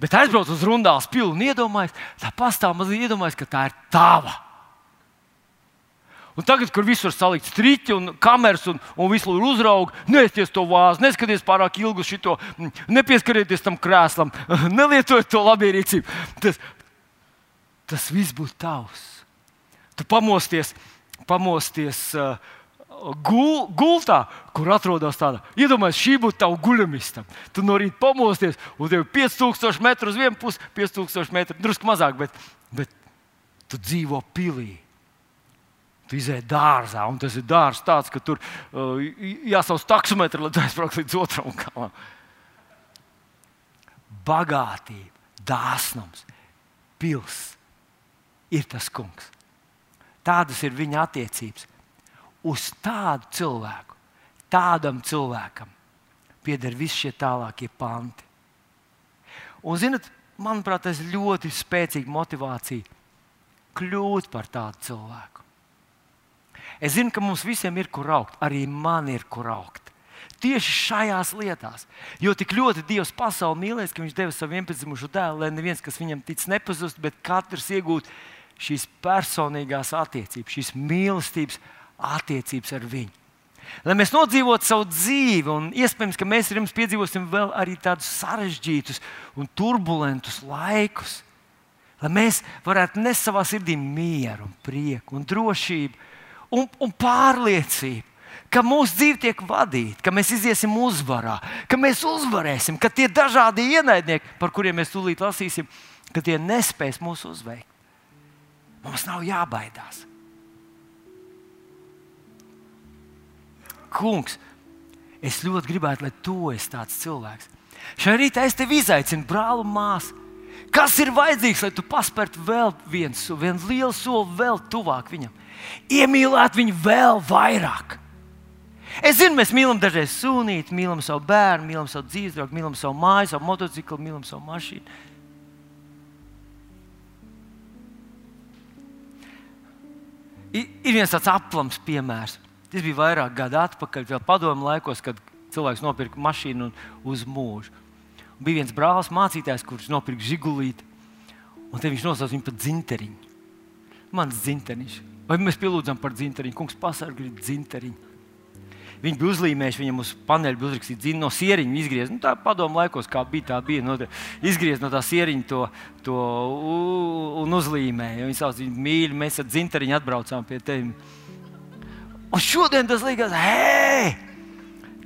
bet aizbrauc uz Rundāles pilu un iedomājas, tā pastāv mazliet iedomājas, ka tā ir tava. Un tagad, kur visur salikt striķi un kameras un, un visu laiku uzrauga, neesties to vāzi, neskatieties pārāk ilgi uz šo, nepieskarieties tam krēslam, nelietojiet to labierīcību. Tas, tas viss būs tavs. Tu pamosties, pamosties uh, gul, gultā, kur atrodas tāda. Iedomājieties, šī būtu tava guļamistaba. Tu no rīta pamosties, un tev ir 5000 metru uz vienu pusi, 5000 metru, drusku mazāk, bet, bet tu dzīvo pilī. Tu izēji dārzā, un tas ir dārzs tāds, ka tur uh, jāsauc taksometri, lai aizbrauktu līdz otram galam. Bagātība, dāsnums, pils ir tas kungs. Tādas ir viņa attiecības. Uz tādu cilvēku, tādam cilvēkam pieder visi šie tālākie panti. Un, zinot, manuprāt, tas ir ļoti spēcīga motivācija kļūt par tādu cilvēku. Es zinu, ka mums visiem ir kur augt, arī man ir kur augt. tieši šajās lietās. Jo tik ļoti Dievs pasauli mīlēs, ka Viņš deva savu vienpiedzimušo dēlu, lai neviens, kas viņam tic, nepazust, bet katrs iegūtu šīs personīgās attiecības, šīs mīlestības attiecības ar viņu. Lai mēs nodzīvotu savu dzīvi, un iespējams, ka mēs ar jums piedzīvosim vēl arī tādus sarežģītus un turbulentus laikus, lai mēs varētu nest savā sirdī mieru, un prieku, un drošību un, un pārliecību ka mūsu dzīve tiek vadīta, ka mēs iesim uzvarā, ka mēs uzvarēsim, ka tie dažādi ienaidnieki, par kuriem mēs tūlīt lasīsim, ka tie nespēs mūs uzveikt. Mums nav jābaidās. Kungs, es ļoti gribētu, lai tu esi tāds cilvēks. Šai rītā es tevi izaicinu, brāl māsu. Kas ir vajadzīgs, lai tu paspērtu vēl vienu, vienu lielu soli vēl tuvāk viņam? Iemīlēt viņu vēl vairāk. Es zinu, mēs mīlam dažreiz sūnīt, mīlam savu bērnu, mīlam savu dzīves draugu, mīlam savu māju, savu motociklu, mīlam savu mašīnu. Ir viens tāds aplams piemērs. Tas bija vairāk gadu atpakaļ, vēl padomu laikos, kad cilvēks nopirka mašīnu uz mūžu. Un bija viens brālis, mācītājs, kurš nopirka žigulīti, un viņš nosauca viņu par dzinteriņu. Mans dzinteriņš. Vai mēs pielūdzam par dzinteriņu? Kungs pasargā dzinteriņu. Viņi bija uzlīmējuši, viņam uz paneļa bija uzrakstīts, no sieriņa izgriezt. Nu, tā padomu laikos, kā bija, tā bija. No, izgriezt no tā sieriņa to, to un uzlīmēja. Viņi sauc viņu mīļi, mēs ar dzinteriņu atbraucām pie tevis. Un šodien tas liekas, hei,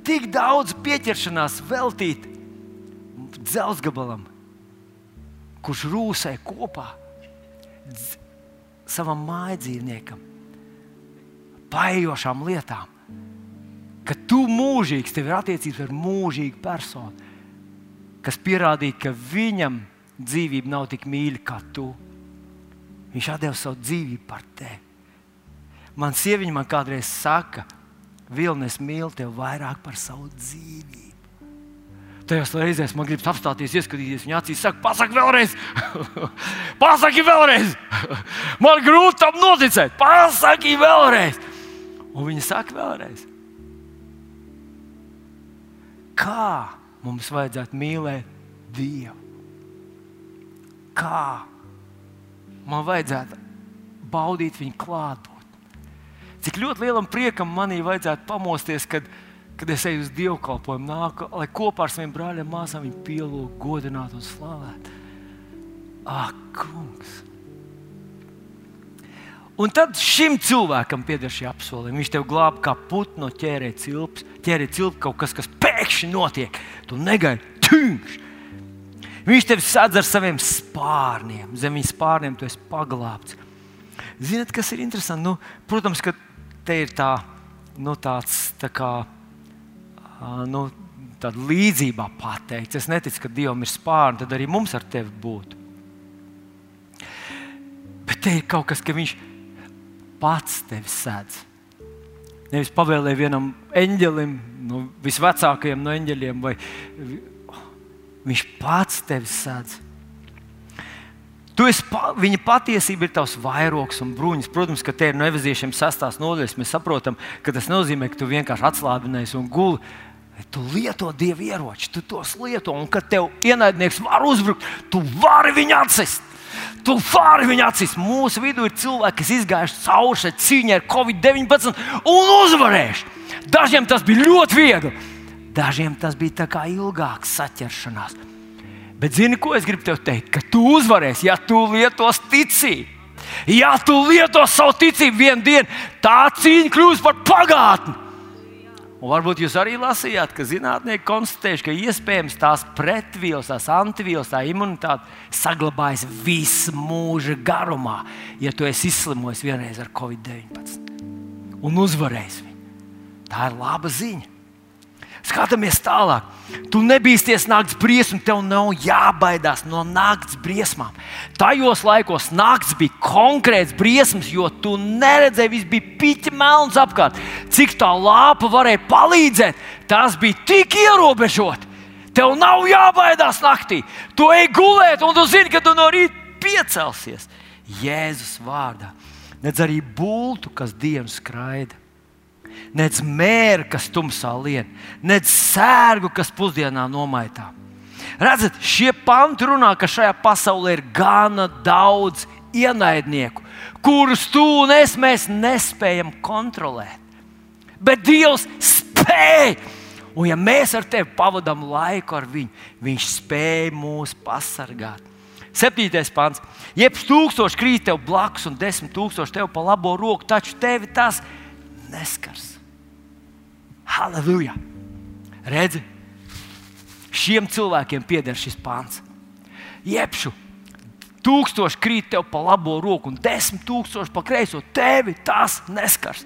tik daudz pieķeršanās veltīt dzelzgabalam, kurš rūsē kopā savam mājdzīvniekam, paiejošām lietām ka tu mūžīgs, tev ir attiecības ar mūžīgu personu, kas pierādīja, ka viņam dzīvība nav tik mīļa kā tu. Viņš deva savu dzīvību par tevi. Man sieviete man kādreiz saka, Vilnis mīl tevi vairāk par savu dzīvību. Tajās reizēs man gribas apstāties, ieskatīties viņa acīs, saka, pasak vēlreiz, pasaki vēlreiz. man grūti tam noticēt, pasaki vēlreiz. Un viņa saka vēlreiz kā mums vajadzētu mīlēt Dievu. Kā man vajadzētu baudīt viņa klātbūtni. Cik ļoti lielam priekam manī vajadzētu pamosties, kad, kad es eju uz dievkalpojumu, nāku, lai kopā ar saviem brāļiem māsām viņu pielūgtu, godinātu un slavētu. Ak, kungs! Un tad šim cilvēkam pieder šī apsolījuma. Viņš tev glāb kā putnu no ķērē cilpas, ķērē cilpa kaut kas, kas pēkšņi notiek. Tu negaidi, tūņš! Viņš tevi sadz ar saviem spārniem. Zem viņa spārniem tu esi paglābts. Ziniet, kas ir interesanti? Nu, protams, ka te ir tā, nu, tāds tā kā. Nu, Tāda līdzība pateikts. Es neticu, ka Dievam ir spārni, tad arī mums ar tevi būtu. Bet te ir kaut kas, ka Viņš pats tevi sēdz. Nevis pavēlēja vienam eņģelim, no visvecākajiem no eņģeļiem, vai viņš pats tevi sēdz. Tu esi, viņa patiesība ir tavs vairogs un bruņas. Protams, ka te ir no evaziešiem sastās nodaļas. Mēs saprotam, ka tas nozīmē, ka tu vienkārši atslābinājies un guli. Tu lieto dievu ieroči, tu tos lieto, un kad tev ienaidnieks var uzbrukt, tu vari viņu atsist. Tu fāri viņa acīs. Mūsu vidū ir cilvēki, kas izgājuši cauri šai cīņai ar covid-19 un uzvarējuši. Dažiem tas bija ļoti viegli, dažiem tas bija tā kā ilgāks saķeršanās. Bet zini, ko es gribu te teikt? Ka tu uzvarēsi, ja tu lietos ticību. Ja tu lietos savu ticību vienā dienā, tā cīņa kļūs par pagātni. Un varbūt jūs arī lasījāt, ka zinātnieki konstatējuši, ka iespējams tās pretvielas, tās antivielas, tā imunitāte saglabājas visu mūža garumā, ja tu esi izslimojis vienreiz ar covid-19 un uzvarējis viņu. Tā ir laba ziņa. Skatāmies tālāk. Tu nebīsties naktas briesmu, tev nav jābaidās no naktas briesmām. Tajos laikos naktas bija konkrēts briesmas, jo tu neredzēji, viss bija piķi melns apkārt. Cik tā lāpa varēja palīdzēt, tas bija tik ierobežot. Tev nav jābaidās naktī. Tu ej gulēt, un tu zini, ka tu no rīta piecelsies Jēzus vārdā. Nedz arī būtu, kas dienu skraida. Nec mēra, kas tumsā lien, nec sērgu, kas pusdienā nomaitā. Redzat, šie panti runā, ka šajā pasaulē ir gana daudz ienaidnieku, kurus tu un es nespējam kontrolēt. Bet Dievs spēj! Un, ja mēs ar tevi pavadām laiku ar viņu, viņš spēja mūs pasargāt. Septītais pāns. Jeb tūkstoši krīt tev blakus un desmit tūkstoši tev pa labo roku, taču tevi tas neskars. Halleluja! Redzi, šiem cilvēkiem pieder šis pāns. Jebšu tūkstoši krīt tev pa labo roku un desmit tūkstoši pa kreiso. Tevi tas neskars.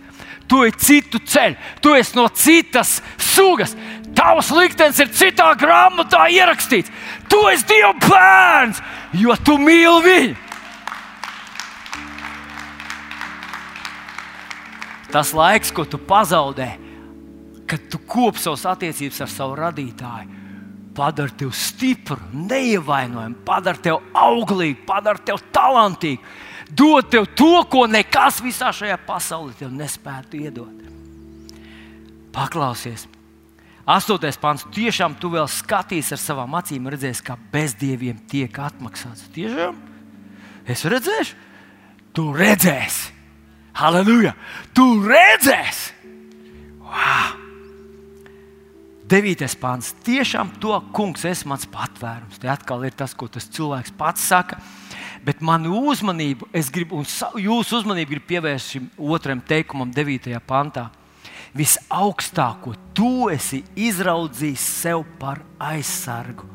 Tu esi citu ceļu, tu esi no citas sugas. Tavs liktenis ir citā grāmatā ierakstīts. Tu esi Dieva bērns, jo tu mīli viņu. Tas laiks, ko tu pazaudē, kad tu kopi savas attiecības ar savu radītāju, padara tevi stipru, neievainojumu, padara tevi auglīgu, padara tevi talantīgu, dod tev to, ko nekas visā šajā pasaulē tev nespētu iedot. Paklausies! Astotais pāns. Tiešām tu vēl skaties ar savām acīm, redzēsi, kā bezdieviem tiek atmaksāts. Tiešām es redzēšu, tu redzēsi. Halleluja! Tu redzēsi! Wow! Devītais pāns. Tiešām to kungs ir mans patvērums. Te atkal ir tas, ko tas cilvēks pats saka. Bet manu uzmanību, es gribu, un jūsu uzmanību gribu pievērst šim otram teikumam, 9. pantā. Visaugstāko tu esi izraudzījis sev par aizsargu.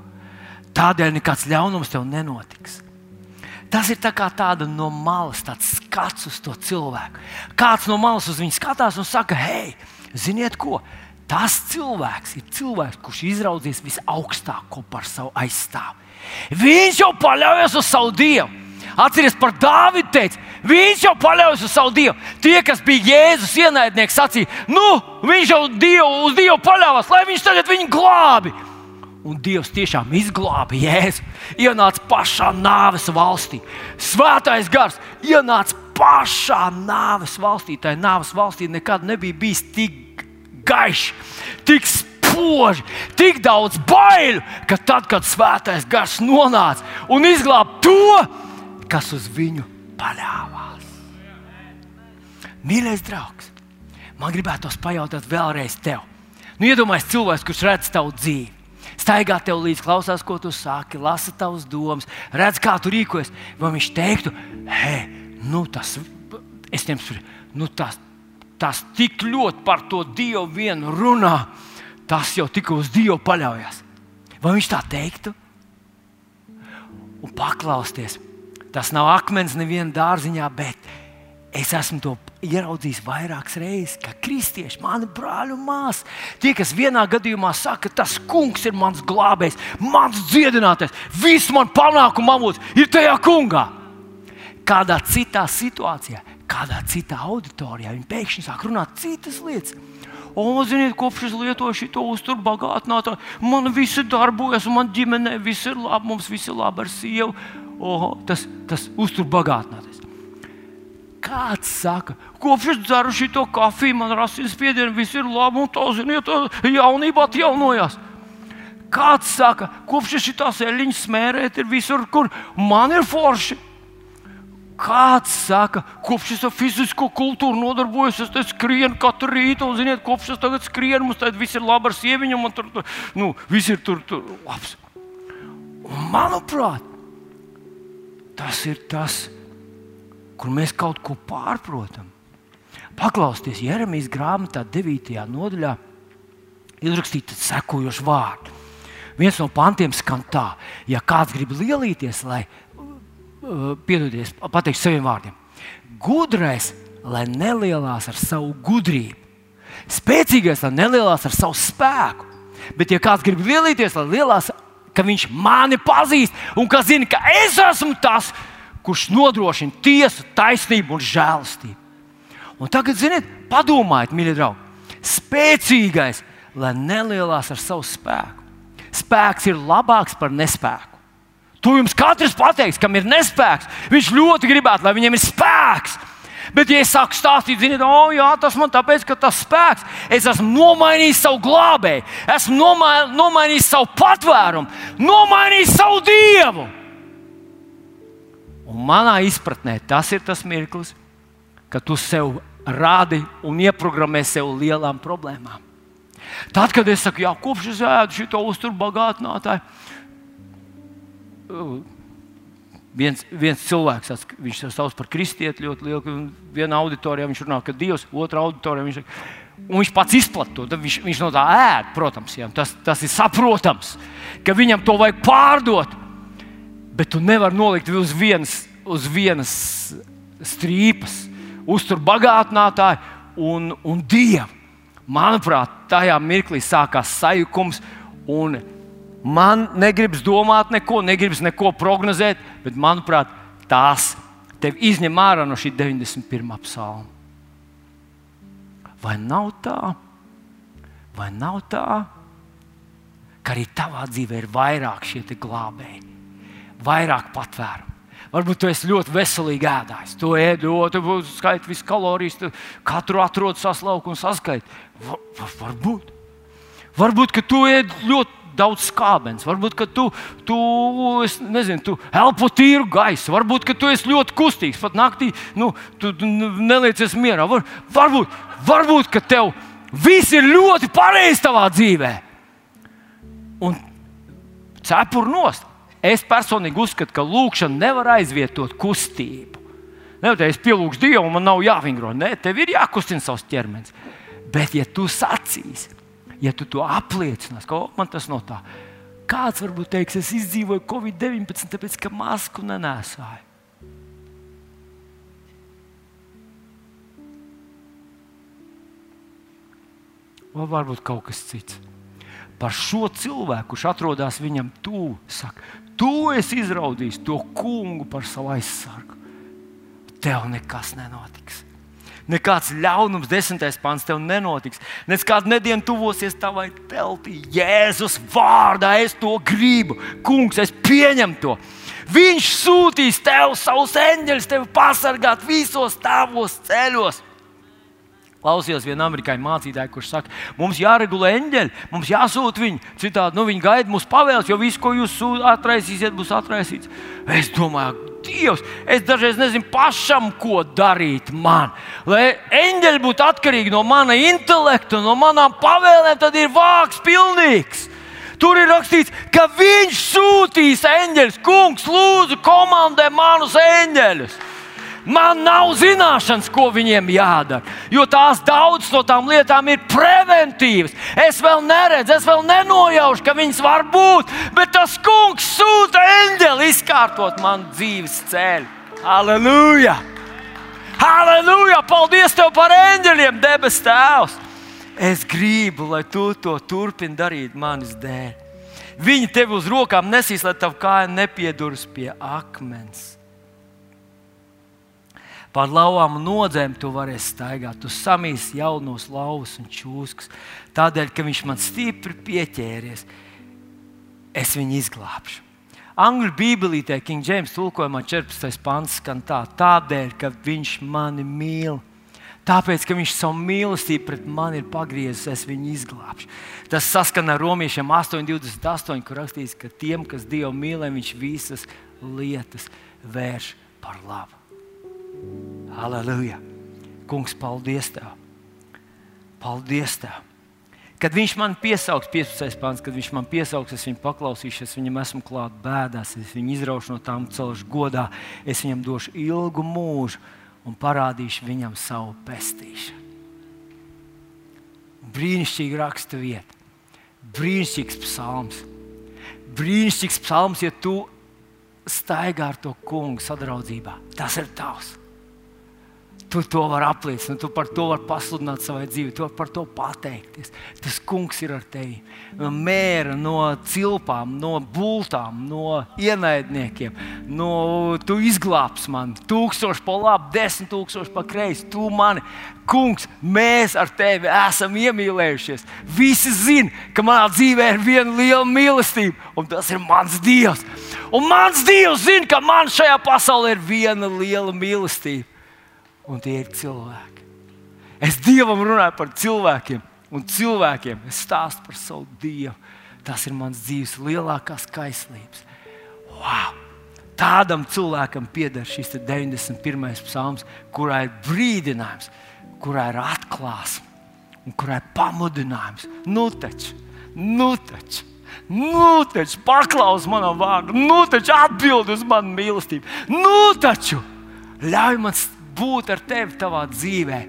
Tādēļ nekāds ļaunums tev nenotiks. Tas ir tā tāda no malas, skats uz to cilvēku. Kāds no malas uz viņu skatās un saka, hei, ziniet ko? Tas cilvēks ir cilvēks, kurš izraudzīs visaugstāko par savu aizstāvu. Viņš jau paļaujas uz savu dievu. Atcerieties par Dāvidu, teica, viņš jau paļaujas uz savu dievu. Tie, kas bija Jēzus ienaidnieki, sacīja, nu, viņš jau dievu, uz dievu paļāvās, lai viņš tagad viņu glābi. Un Dievs tiešām izglāba Jēzu. Ienāca pašā nāves valstī. Svētais gars ienāca pašā nāves valstī. Tā nāves valstī nekad nebija bijis tik gaišs, tik spoži, tik daudz bailu, ka tad, kad svētais gars nonāca un izglāba to, kas uz viņu paļāvās. Mīļais draugs, man gribētos pajautāt vēlreiz tev. Nu, iedomājieties, cilvēks, kurš redz tavu dzīvi. Staigā tev līdzi, klausās, ko tu saki, lasa tavas domas, redz, kā tu rīkojies. Vai viņš teiktu, hei, nu tas, es ņemšu, nu tas, tas tik ļoti par to Dievu vienu runā, tas jau tikai uz Dievu paļaujas. Vai viņš tā teiktu? Un paklausties, tas nav akmens nevienā dārziņā, bet es esmu to ieraudzījis vairākas reizes, ka kristieši, mani brāļi un māsas, tie, kas vienā gadījumā saka, tas kungs ir mans glābējs, mans dziedinātājs, viss man panākuma avots ir tajā kungā. Kādā citā situācijā kādā citā auditorijā. Viņi pēkšņi sāk runāt citas lietas. O, ziniet, kopš es lietoju šo uzturu bagātinātāju, man viss darbojas, man ģimenē viss ir labi, mums viss ir labi ar sievu. O, tas tas uzturu bagātinātājs. Kāds saka, kopš es dzeru šo kafiju, man rasīs spiediens, viss ir labi, un tā, ziniet, jaunībā atjaunojās. Kāds saka, kopš es šitās eļļas smērēt, ir visur, kur man ir forši. Kāds saka, kopš es ar fizisko kultūru nodarbojos, es skrienu katru rītu, un, ziniet, kopš es tagad skrienu, mums tad viss ir labi ar sieviņu, un tur, tur, nu, viss ir tur, tur labs. Un, manuprāt, tas ir tas, kur mēs kaut ko pārprotam. Paklausieties, Jeremijas grāmatā, 9. nodaļā, izrakstīts sekojošs vārds. Viens no pantiem skan tā, ja kāds grib lielīties, lai Eh, piedodies, pateikt saviem vārdiem. Gudrais, lai nelielās ar savu gudrību, spēcīgais, lai nelielās ar savu spēku. Bet, ja kāds grib lielīties, lai lielās, ka viņš mani pazīst un ka zina, ka es esmu tas, kurš nodrošina tiesu, taisnību un žēlastību. Un tagad, ziniet, padomājiet, mīļie draugi, spēcīgais, lai nelielās ar savu spēku. Spēks ir labāks par nespēku. To jums katrs pateiks, kam ir nespēks. Viņš ļoti gribētu, lai viņam ir spēks. Bet, ja es sāku stāstīt, ziniet, oh, jā, tas man tāpēc, ka tas spēks, es esmu nomainījis savu glābēju, esmu nomai, nomainījis savu patvērumu, nomainījis savu dievu. Un manā izpratnē tas ir tas mirklis, kad tu sev rādi un ieprogrammē sev lielām problēmām. Tad, kad es saku, jā, kopš es ēdu šo uzturbagātinātāju, viens, viens cilvēks, viņš to sauc par kristieti ļoti lielu, vienā auditorijā viņš runā, ka Dievs, otrā auditorijā viņš saka, un viņš pats izplatīja to. Viņš, viņš no tā ēd, protams, jā, tas, tas ir saprotams, ka viņam to vajag pārdot. Bet tu nevari nolikt uz vienas, uz vienas strīpas, uztur bagātinātāju un, un dievu. Manuprāt, tajā mirklī sākās sajukums. Man negribas domāt neko, negribas neko prognozēt, bet manuprāt, tās tev izņem ārā no šī 91. psalma. Vai nav tā? Vai nav tā, ka arī tavā dzīvē ir vairāk šie glābēji, vairāk patvērumu? Varbūt tu esi ļoti veselīgi ēdājis. Tu ēdi, tu skaiti visas kalorijas, tu katru atrodi saslauku un saskaiti. Var, varbūt. Varbūt, ka tu ēdi ļoti daudz skābens. Varbūt, ka tu, tu, nezinu, tu elpo tīru gaisu. Varbūt, ka tu esi ļoti kustīgs. Pat naktī nu, tu, tu neliecies mierā. Var, varbūt, varbūt, ka tev viss ir ļoti pareizi tavā dzīvē. Un cepur nost. Es personīgi uzskatu, ka lūkšana nevar aizvietot kustību. Nevar teikt, es pielūgšu Dievu, man nav jāvingro. Nē, tev ir jākustina savs ķermenis. Bet, ja tu sacīsi, ja tu to apliecinās, ka man tas no tā, kāds varbūt teiks, es izdzīvoju Covid-19, tāpēc ka masku nenēsāju. Vai varbūt kaut kas cits. Par šo cilvēku, kurš atrodas viņam tuvu, saka, tu esi izraudījis to kungu par savu aizsargu. Tev nekas nenotiks. Nekāds ļaunums, desmitais pāns tev nenotiks. Nekāda nediena tuvosies tavai teltī. Jēzus vārdā es to gribu. Kungs, es pieņemu to. Viņš sūtīs tev savus eņģeļus, tevi pasargāt visos tavos ceļos. Klausījos vienā amerikāņu mācītājā, kurš saka, mums jāregulē eņģeļi, mums jāsūta viņi. Citādi nu, viņi gaida mūsu pavēles, jo viss, ko jūs atraisīsiet, būs atraisīts. Es domāju, Dievs, es dažreiz nezinu pašam, ko darīt man. Lai eņģeļi būtu atkarīgi no mana intelekta, no manām pavēlēm, tad ir vāks pilnīgs. Tur ir rakstīts, ka viņš sūtīs eņģeļus. Kungs, lūdzu, komandē manus eņģeļus. Man nav zināšanas, ko viņiem jādara. Jo tās daudzas no tām lietām ir preventīvas. Es vēl neredzu, es vēl nenojaušu, ka viņas var būt. Bet tas kungs sūta eņģeli izkārtot man dzīves ceļu. Halleluja! Halleluja! Paldies tev par eņģeļiem, debes Tēvs! Es gribu, lai tu to turpini darīt manis dēļ. Viņi tevi uz rokām nesīs, lai tava kāja nepieduras pie akmens. Pār lauvām nodzēm tu varēsi staigāt. Tu samīsi jaunos lauvus un čūskas. Tādēļ, ka viņš man stipri pieķēries, es viņu izglābšu. Angļu bībelītē, King James tulkojumā 14. pants skan tā, tādēļ, ka viņš mani mīl. Tāpēc, ka viņš savu mīlestību pret mani ir pagriezis, es viņu izglābšu. Tas saskan ar romiešiem 8,28, kur rakstīts, ka tiem, kas Dievu mīlē, viņš visas lietas vērš par labu. Halleluja! Kungs, paldies Tev! Paldies Tev! Kad viņš man piesaugs, 15. pāns, kad viņš man piesaugs, es viņu paklausīšu, es viņam esmu klāt bēdās, es viņu izraušu no tām celšu godā, es viņam došu ilgu mūžu un parādīšu viņam savu pestīšanu. Brīnišķīga raksta vieta, brīnišķīgs psalms. Brīnišķīgs psalms, ja tu staigā ar to kungu sadraudzībā. Tas ir tavs. Tu to vari apliecināt, tu par to vari pasludināt savai dzīvei, tu vari par to pateikties. Tas kungs ir ar tevi. No mēra, no cilpām, no bultām, no ienaidniekiem. No, tu izglābsi mani. Tūkstoši pa labi, desmit tūkstoši pa kreisi. Tu mani, kungs, mēs ar tevi esam iemīlējušies. Visi zina, ka manā dzīvē ir viena liela mīlestība, un tas ir mans Dievs. Un mans Dievs zina, ka man šajā pasaulē ir viena liela mīlestība un tie ir cilvēki. Es Dievam runāju par cilvēkiem, un cilvēkiem es stāstu par savu Dievu. Tas ir mans dzīves lielākās kaislības. Wow! Tādam cilvēkam pieder šis 91. psalms, kurā ir brīdinājums, kurā ir atklāsme un kurā ir pamudinājums. Nu taču, nu taču! Nu, taču paklaus manam vārdam, nu, taču atbild uz manu mīlestību. Nu, taču ļauj man būt ar tevi savā dzīvē.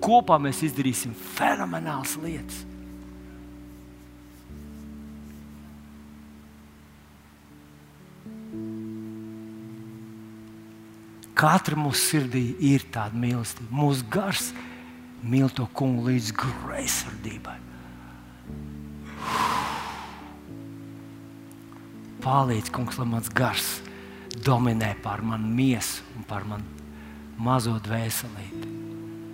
Kopā mēs izdarīsim fenomenālas lietas. Katra mūsu sirdī ir tāda mīlestība. Mūsu gars mīl to kungu līdz greizsirdībai. Palīdz, kungs, lai mans gars dominē pār manu miesu un pār manu mazo dvēselīti.